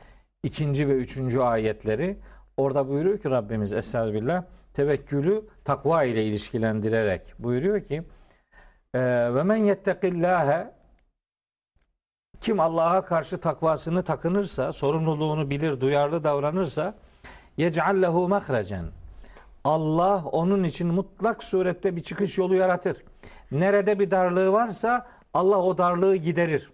ikinci ve üçüncü ayetleri. Orada buyuruyor ki Rabbimiz Estağfirullah tevekkülü takva ile ilişkilendirerek buyuruyor ki "Ee, ve men yettekillâhe kim Allah'a karşı takvasını takınırsa, sorumluluğunu bilir, duyarlı davranırsa yec'al lehu mahrecen. Allah onun için mutlak surette bir çıkış yolu yaratır. Nerede bir darlığı varsa Allah o darlığı giderir.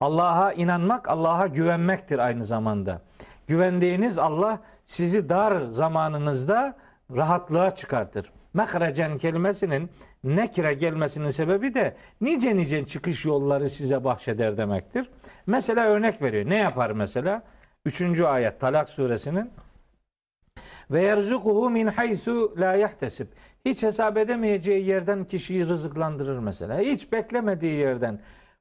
Allah'a inanmak, Allah'a güvenmektir aynı zamanda. Güvendiğiniz Allah sizi dar zamanınızda rahatlığa çıkartır. Mehrecen kelimesinin nekire gelmesinin sebebi de nice nice çıkış yolları size bahşeder demektir. Mesela örnek veriyor. Ne yapar mesela? Üçüncü ayet Talak suresinin ve yerzukuhu min haysu la yahtesib. Hiç hesap edemeyeceği yerden kişiyi rızıklandırır mesela. Hiç beklemediği yerden.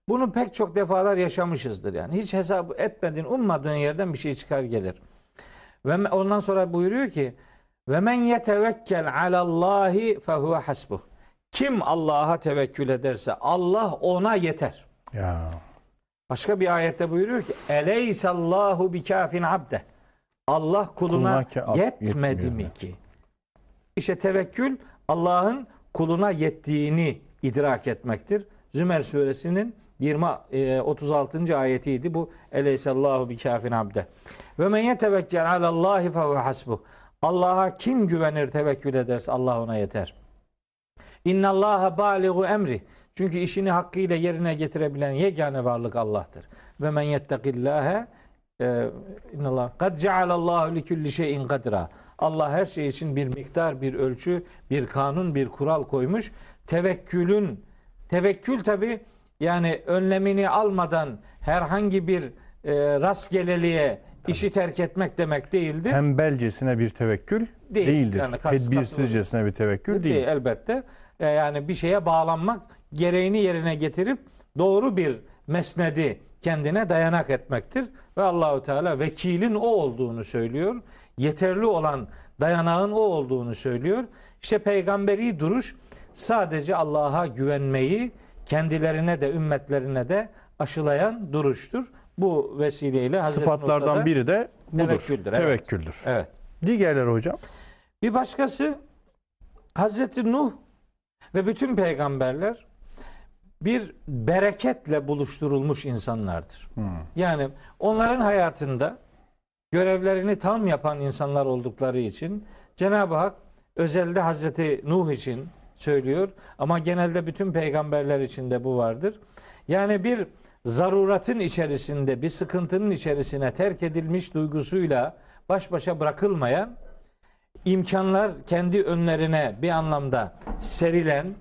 Bunu pek çok defalar yaşamışızdır yani. Hiç hesap etmediğin, ummadığın yerden bir şey çıkar gelir. Ve ondan sonra buyuruyor ki ve men yetevekkel alallahi fehuve hasbuh. Kim Allah'a tevekkül ederse Allah ona yeter. Ya. Başka bir ayette buyuruyor ki Eleysallahu bikafin abde. Allah kuluna, Kuluna yetmedi yetmiyor. mi ki? İşte tevekkül Allah'ın kuluna yettiğini idrak etmektir. Zümer suresinin 20 e, 36. ayetiydi bu. Eleysallahu bikafin abde. Ve men yetevekkel alallahi fehuve hasbuh. Allah'a kim güvenir tevekkül ederse Allah ona yeter. İnna Allaha baligu emri. Çünkü işini hakkıyla yerine getirebilen yegane varlık Allah'tır. Ve men yettekillâhe innallah kad cealallahu li kulli şeyin kadra. Allah her şey için bir miktar, bir ölçü, bir kanun, bir kural koymuş. Tevekkülün tevekkül tabi yani önlemini almadan herhangi bir e, rastgeleliğe işi terk etmek demek değildir. Tembelcesine bir tevekkül Değil. değildir. Yani kas- Tedbirsizcesine bir tevekkül değil. değil. elbette. E, Yani bir şeye bağlanmak, gereğini yerine getirip doğru bir mesnedi kendine dayanak etmektir. Ve Allahu Teala vekilin o olduğunu söylüyor. Yeterli olan dayanağın o olduğunu söylüyor. İşte peygamberi duruş sadece Allah'a güvenmeyi kendilerine de ümmetlerine de aşılayan duruştur. Bu vesileyle Hazreti Sıfatlardan da- biri de budur. Tevekküldür, evet. Tevekküldür. Evet. Diğerleri hocam. Bir başkası Hazreti Nuh ve bütün peygamberler bir bereketle buluşturulmuş insanlardır. Yani onların hayatında görevlerini tam yapan insanlar oldukları için Cenab-ı Hak özelde Hazreti Nuh için söylüyor ama genelde bütün peygamberler için de bu vardır. Yani bir zaruratın içerisinde, bir sıkıntının içerisine terk edilmiş duygusuyla baş başa bırakılmayan imkanlar kendi önlerine bir anlamda serilen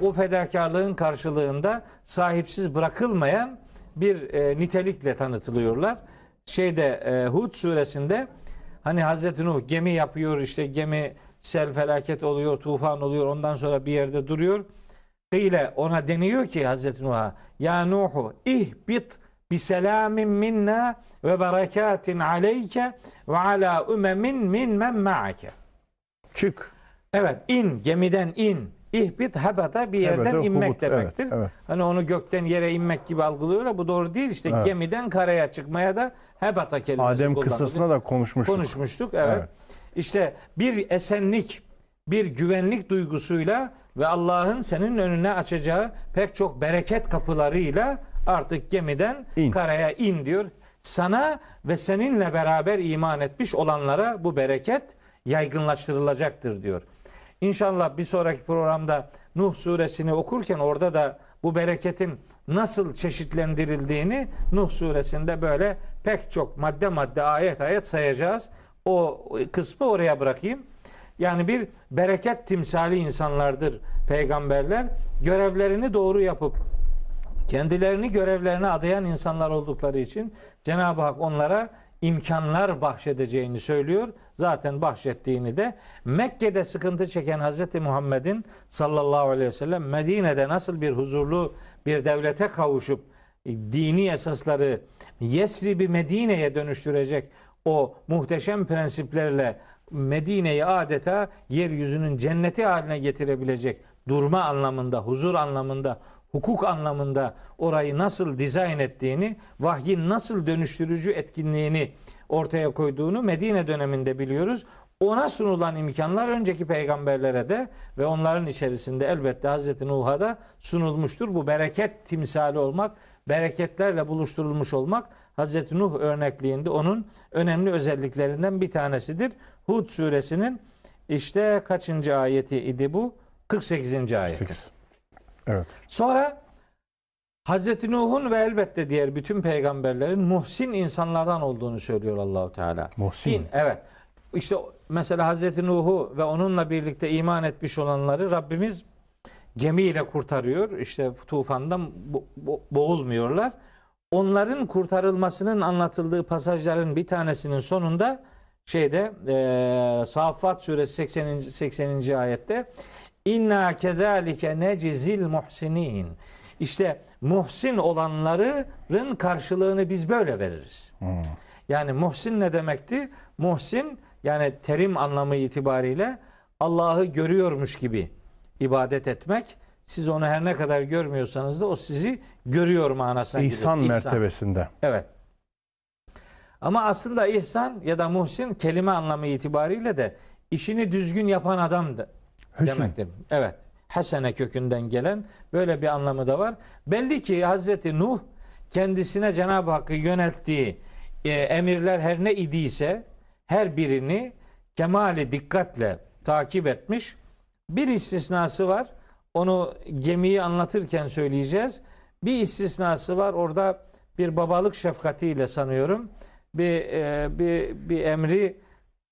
o fedakarlığın karşılığında sahipsiz bırakılmayan bir e, nitelikle tanıtılıyorlar. Şeyde e, Hud suresinde hani Hazreti Nuh gemi yapıyor işte gemi sel felaket oluyor, tufan oluyor. Ondan sonra bir yerde duruyor. Kıyle ona deniyor ki Hazreti Nuh'a ya Nuhu ihbit bi selamin minna ve berekatin aleyke ve ala ümemin min men ma'ake. Çık. Evet in gemiden in. İhbit hebata bir yerden Evet, inmek hubut, demektir. evet, evet. Hani onu gökten yere inmek gibi algılıyorlar. Bu doğru değil. İşte Evet. gemiden karaya çıkmaya da hebata kelimesi Adem kıssasında da konuşmuştuk. Konuşmuştuk evet. Evet. İşte bir esenlik, bir güvenlik duygusuyla ve Allah'ın senin önüne açacağı pek çok bereket kapılarıyla artık gemiden İn. karaya in diyor. Sana ve seninle beraber iman etmiş olanlara bu bereket yaygınlaştırılacaktır diyor. İnşallah bir sonraki programda Nuh suresini okurken orada da bu bereketin nasıl çeşitlendirildiğini Nuh suresinde böyle pek çok madde madde ayet ayet sayacağız. O kısmı oraya bırakayım. Yani bir bereket timsali insanlardır peygamberler. Görevlerini doğru yapıp kendilerini görevlerine adayan insanlar oldukları için Cenab-ı Hak onlara imkanlar bahşedeceğini söylüyor. Zaten bahşettiğini de Mekke'de sıkıntı çeken Hz. Muhammed'in sallallahu aleyhi ve sellem Medine'de nasıl bir huzurlu bir devlete kavuşup dini esasları Yesrib'i Medine'ye dönüştürecek o muhteşem prensiplerle Medine'yi adeta yeryüzünün cenneti haline getirebilecek durma anlamında, huzur anlamında, hukuk anlamında orayı nasıl dizayn ettiğini, vahyin nasıl dönüştürücü etkinliğini ortaya koyduğunu Medine döneminde biliyoruz. Ona sunulan imkanlar önceki peygamberlere de ve onların içerisinde elbette Hazreti Nuh'a da sunulmuştur. Bu bereket timsali olmak, bereketlerle buluşturulmuş olmak Hazreti Nuh örnekliğinde onun önemli özelliklerinden bir tanesidir. Hud suresinin işte kaçıncı ayeti idi bu? 48. ayeti. 8. Evet. Sonra Hazreti Nuh'un ve elbette diğer bütün peygamberlerin muhsin insanlardan olduğunu söylüyor Allahu Teala. Muhsin. İn, evet. İşte mesela Hazreti Nuh'u ve onunla birlikte iman etmiş olanları Rabbimiz gemiyle kurtarıyor. İşte tufandan bo- bo- boğulmuyorlar. Onların kurtarılmasının anlatıldığı pasajların bir tanesinin sonunda şeyde e, Saffat suresi 80. 80. ayette İnna kezalike necizil muhsinin. İşte muhsin olanların karşılığını biz böyle veririz. Yani muhsin ne demekti? Muhsin yani terim anlamı itibariyle Allah'ı görüyormuş gibi ibadet etmek. Siz onu her ne kadar görmüyorsanız da o sizi görüyor manasına gelir. İhsan mertebesinde. Evet. Ama aslında ihsan ya da muhsin kelime anlamı itibariyle de işini düzgün yapan adam da Hüsn. demektir. Evet. Hasene kökünden gelen böyle bir anlamı da var. Belli ki Hazreti Nuh kendisine Cenab-ı Hakk'ı yönelttiği e, emirler her ne idiyse her birini kemali dikkatle takip etmiş. Bir istisnası var. Onu gemiyi anlatırken söyleyeceğiz. Bir istisnası var. Orada bir babalık şefkatiyle sanıyorum. Bir e, bir bir emri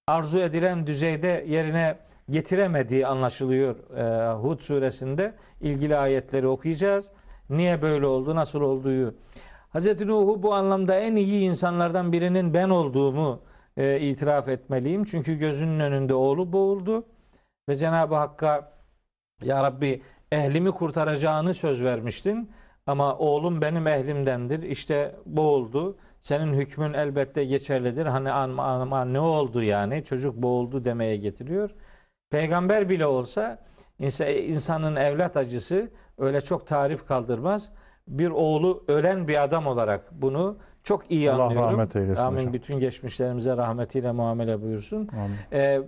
arzu edilen düzeyde yerine getiremediği anlaşılıyor e, Hud suresinde. ilgili ayetleri okuyacağız. Niye böyle oldu, nasıl olduğu. Hz. Nuh'u bu anlamda en iyi insanlardan birinin ben olduğumu e, itiraf etmeliyim. Çünkü gözünün önünde oğlu boğuldu. Ve Cenab-ı Hakk'a Ya Rabbi ehlimi kurtaracağını söz vermiştin. Ama oğlum benim ehlimdendir. İşte boğuldu. Senin hükmün elbette geçerlidir. Hani ama, ama ne oldu yani? Çocuk boğuldu demeye getiriyor. Peygamber bile olsa insa- insanın evlat acısı öyle çok tarif kaldırmaz. Bir oğlu ölen bir adam olarak bunu çok iyi Allah anlıyorum. rahmet eylesin Amin. hocam. Bütün geçmişlerimize rahmetiyle muamele buyursun. Amin. Ee,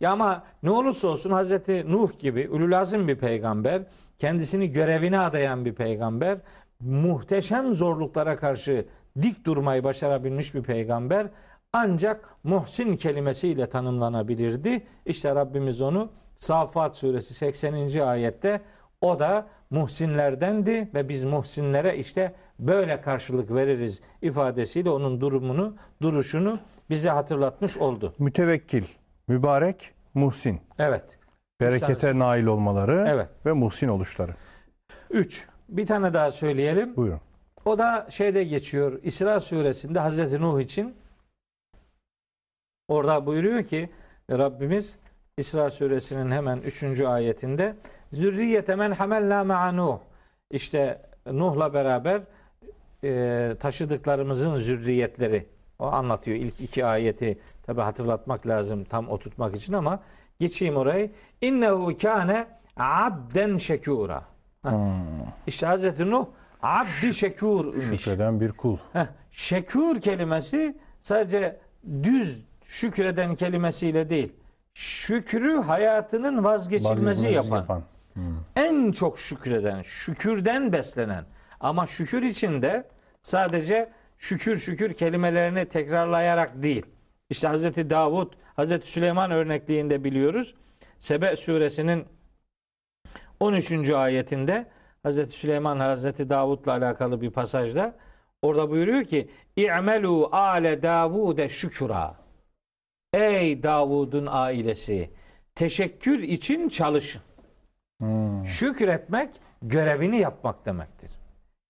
ya ama ne olursa olsun Hazreti Nuh gibi ululazim bir peygamber, kendisini görevine adayan bir peygamber, muhteşem zorluklara karşı dik durmayı başarabilmiş bir peygamber ancak muhsin kelimesiyle tanımlanabilirdi. İşte Rabbimiz onu Safat suresi 80. ayette o da muhsinlerdendi ve biz muhsinlere işte böyle karşılık veririz ifadesiyle onun durumunu, duruşunu bize hatırlatmış oldu. Mütevekkil, mübarek, muhsin. Evet. Berekete nail olmaları Evet. ve muhsin oluşları. 3. Bir tane daha söyleyelim. Buyurun. O da şeyde geçiyor. İsra suresinde Hazreti Nuh için orada buyuruyor ki Rabbimiz İsra suresinin hemen 3. ayetinde Zürriyete men hamella ma'a Nuh. İşte Nuh'la beraber e, taşıdıklarımızın zürriyetleri o anlatıyor. İlk iki ayeti tabi hatırlatmak lazım tam oturtmak için ama geçeyim orayı. İnnehu kâne abden şekûra. Hmm, İşte Hazreti Nuh abdi şekur imiş. şükreden bir kul. Heh, şekür kelimesi sadece düz şükreden kelimesiyle değil. Şükrü hayatının vazgeçilmezi Vazgeçilmezi yapan, en çok şükreden, şükürden beslenen ama şükür içinde sadece şükür şükür kelimelerini tekrarlayarak değil. İşte Hazreti Davud, Hazreti Süleyman örnekliğinde biliyoruz. Sebe suresinin 13. ayetinde Hazreti Süleyman Hazreti Davud'la alakalı bir pasajda orada buyuruyor ki İ'melu ale Davude şükura. Ey Davud'un ailesi teşekkür için çalışın. Hmm. Şükretmek görevini yapmak demektir.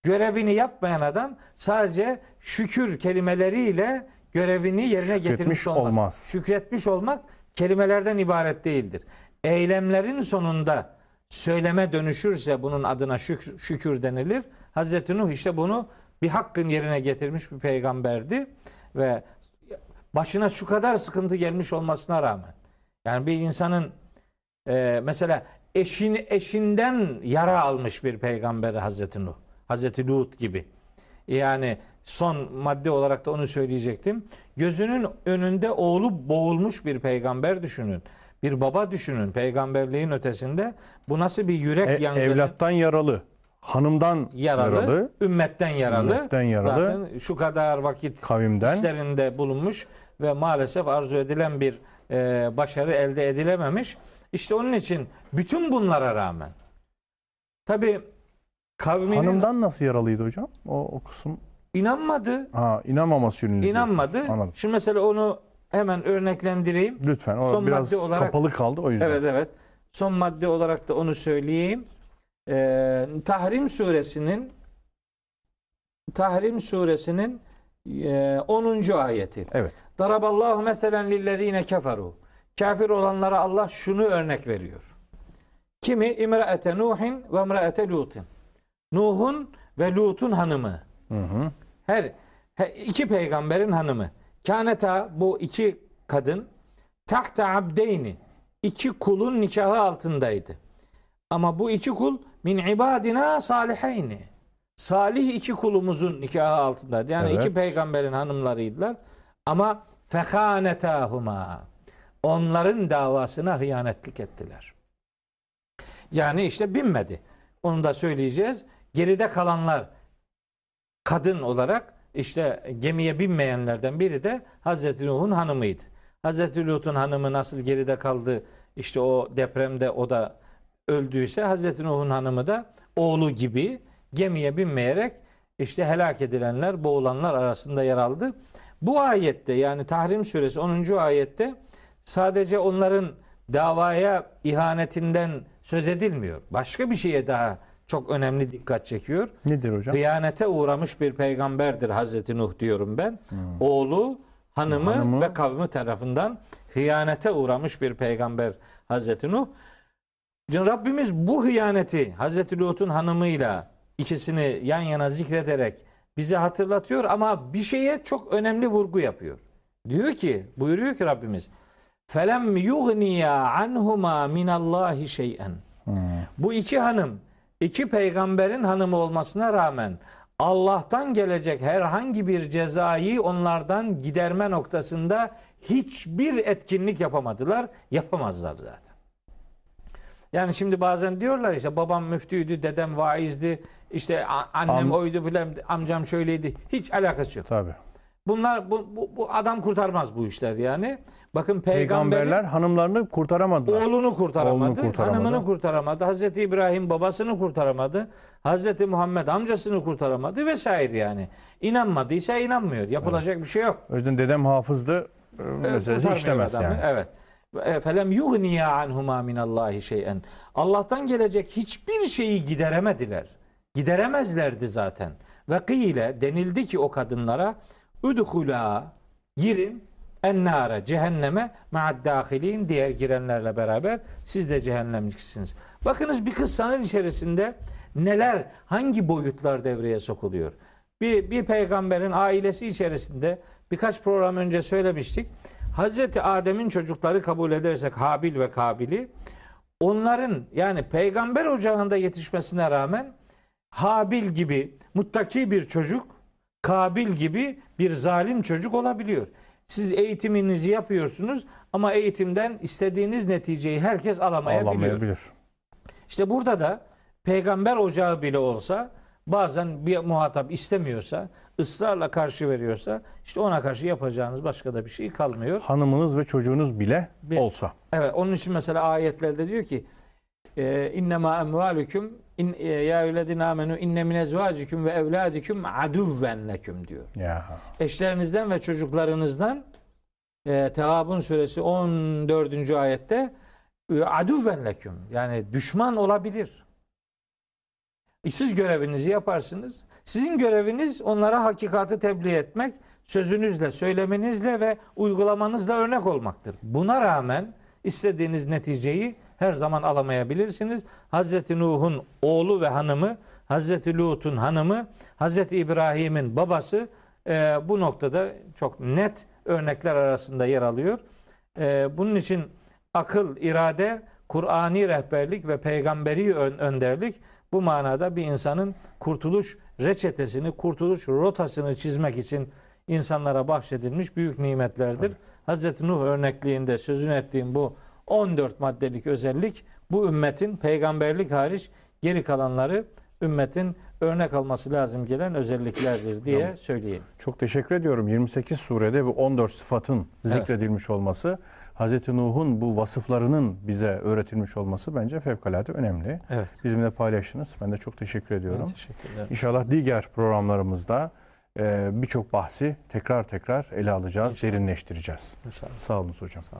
Görevini yapmayan adam sadece şükür kelimeleriyle görevini yerine Şükretmiş getirmiş olmaz. olmaz. Şükretmiş olmak kelimelerden ibaret değildir. Eylemlerin sonunda söyleme dönüşürse bunun adına şükür, şükür denilir. Hazreti Nuh işte bunu bir hakkın yerine getirmiş bir peygamberdi ve başına şu kadar sıkıntı gelmiş olmasına rağmen yani bir insanın e, mesela eşin eşinden yara almış bir peygamber Hazreti Nuh. Hazreti Lut gibi. Yani son madde olarak da onu söyleyecektim. Gözünün önünde oğlu boğulmuş bir peygamber düşünün. Bir baba düşünün peygamberliğin ötesinde. Bu nasıl bir yürek E- yangını? evlattan yaralı, hanımdan yaralı, yaralı, ümmetten yaralı. Ümmetten yaralı. Zaten şu kadar vakit kavimden işlerinde bulunmuş ve maalesef arzu edilen bir e, başarı elde edilememiş. İşte onun için bütün bunlara rağmen tabi kavminin hanımdan nasıl yaralıydı hocam? O, o kısım inanmadı. ha inanmaması yönünde inanmadı. diyorsunuz. Anladım. Şimdi mesela onu hemen örneklendireyim. Lütfen o Son biraz madde olarak- kapalı kaldı o yüzden. Evet evet. Son madde olarak da onu söyleyeyim. Ee, Tahrim suresinin Tahrim suresinin e, 10. ayeti. Evet. Daraballahu meselen lillezine keferu. Kafir olanlara Allah şunu örnek veriyor. Kimi? İmraete Nuhin ve imraete Lut'in. Nuh'un ve Lut'un hanımı. Hı hı. Her, her iki peygamberin hanımı. Kâneta bu iki kadın tahta abdeyni iki kulun nikahı altındaydı. Ama bu iki kul min ibadina saliheyni. Salih iki kulumuzun nikahı altındaydı. Yani Evet. iki peygamberin hanımlarıydılar. Ama fekhanetahuma. Onların davasına hıyanetlik ettiler. Yani işte binmedi. Onu da söyleyeceğiz. Geride kalanlar kadın olarak işte gemiye binmeyenlerden biri de Hazreti Nuh'un hanımıydı. Hazreti Lut'un hanımı nasıl geride kaldı? İşte o depremde o da öldüyse Hazreti Nuh'un hanımı da oğlu gibi gemiye binmeyerek işte helak edilenler, boğulanlar arasında yer aldı. Bu ayette yani Tahrim suresi 10. ayette sadece onların davaya ihanetinden söz edilmiyor. Başka bir şeye daha çok önemli dikkat çekiyor. Nedir hocam? Hıyanete uğramış bir peygamberdir Hazreti Nuh diyorum ben. Oğlu, hanımı, Hanımı. ve kavmi tarafından hıyanete uğramış bir peygamber Hazreti Nuh. Rabbimiz bu hıyaneti Hazreti Lut'un hanımıyla ikisini yan yana zikrederek bize hatırlatıyor ama bir şeye çok önemli vurgu yapıyor. Diyor ki, buyuruyor ki Rabbimiz felem yughniya anhuma minallahi şey'en. Bu iki hanım iki peygamberin hanımı olmasına rağmen Allah'tan gelecek herhangi bir cezayı onlardan giderme noktasında hiçbir etkinlik yapamadılar. Yapamazlar zaten. Yani şimdi bazen diyorlar işte babam müftüydü, dedem vaizdi, işte annem Am- oydu filan, amcam şöyleydi. Hiç alakası yok. Tabii. Bunlar bu, bu, bu adam kurtarmaz bu işler yani. Bakın peygamberler hanımlarını kurtaramadılar. Oğlunu kurtaramadı, Oğlunu kurtaramadı. hanımını kurtaramadı. Hazreti İbrahim babasını kurtaramadı. Hazreti Muhammed amcasını kurtaramadı vesaire yani. İnanmadıysa inanmıyor. Yapılacak bir şey yok. O yüzden dedem hafızdı e, meselesi işlemez adamı. yani. Evet. E, Felem yugniya anhuma minallahi şey'en. Allah'tan gelecek hiçbir şeyi gideremediler. Gideremezlerdi zaten. Ve kıyle denildi ki o kadınlara udhula girin ennara cehenneme ma'ad diğer girenlerle beraber siz de cehennemliksiniz. Bakınız bir kıssanın içerisinde neler hangi boyutlar devreye sokuluyor. Bir, bir peygamberin ailesi içerisinde birkaç program önce söylemiştik. Hazreti Adem'in çocukları kabul edersek Habil ve Kabil'i onların yani peygamber ocağında yetişmesine rağmen Habil gibi muttaki bir çocuk, Kabil gibi bir zalim çocuk olabiliyor. Siz eğitiminizi yapıyorsunuz ama eğitimden istediğiniz neticeyi herkes alamayabiliyor. Ağlamayabilir. İşte burada da peygamber ocağı bile olsa bazen bir muhatap istemiyorsa, ısrarla karşı veriyorsa işte ona karşı yapacağınız başka da bir şey kalmıyor. Hanımınız ve çocuğunuz bile Bir- olsa. Evet onun için mesela ayetlerde diyor ki e, innema emvalüküm in, e, ya eyyühellezine amenu inne min ezvacikum ve evladiküm aduven leküm diyor. Ya. Eşlerinizden ve çocuklarınızdan e, Tehabun suresi 14. ayette aduven leküm yani düşman olabilir. E, Siz görevinizi yaparsınız. Sizin göreviniz onlara hakikati tebliğ etmek, sözünüzle, söylemenizle ve uygulamanızla örnek olmaktır. Buna rağmen istediğiniz neticeyi her zaman alamayabilirsiniz. Hazreti Nuh'un oğlu ve hanımı, Hazreti Lut'un hanımı, Hazreti İbrahim'in babası e, bu noktada çok net örnekler arasında yer alıyor. E, bunun için akıl, irade, Kur'ani rehberlik ve peygamberi ön- önderlik bu manada bir insanın kurtuluş reçetesini, kurtuluş rotasını çizmek için insanlara bahşedilmiş büyük nimetlerdir. Hazreti Nuh örnekliğinde sözünü ettiğim bu 14 maddelik özellik bu ümmetin peygamberlik hariç geri kalanları ümmetin örnek alması lazım gelen özelliklerdir diye söyleyeyim. Çok teşekkür ediyorum. 28 surede bu 14 sıfatın zikredilmiş olması, Hz. Nuh'un bu vasıflarının bize öğretilmiş olması bence fevkalade önemli. Evet. Bizimle paylaştınız. Ben de çok teşekkür ediyorum. Teşekkürler. İnşallah diğer programlarımızda e, birçok bahsi tekrar tekrar ele alacağız, İnşallah. derinleştireceğiz. İnşallah. Sağ olun hocam.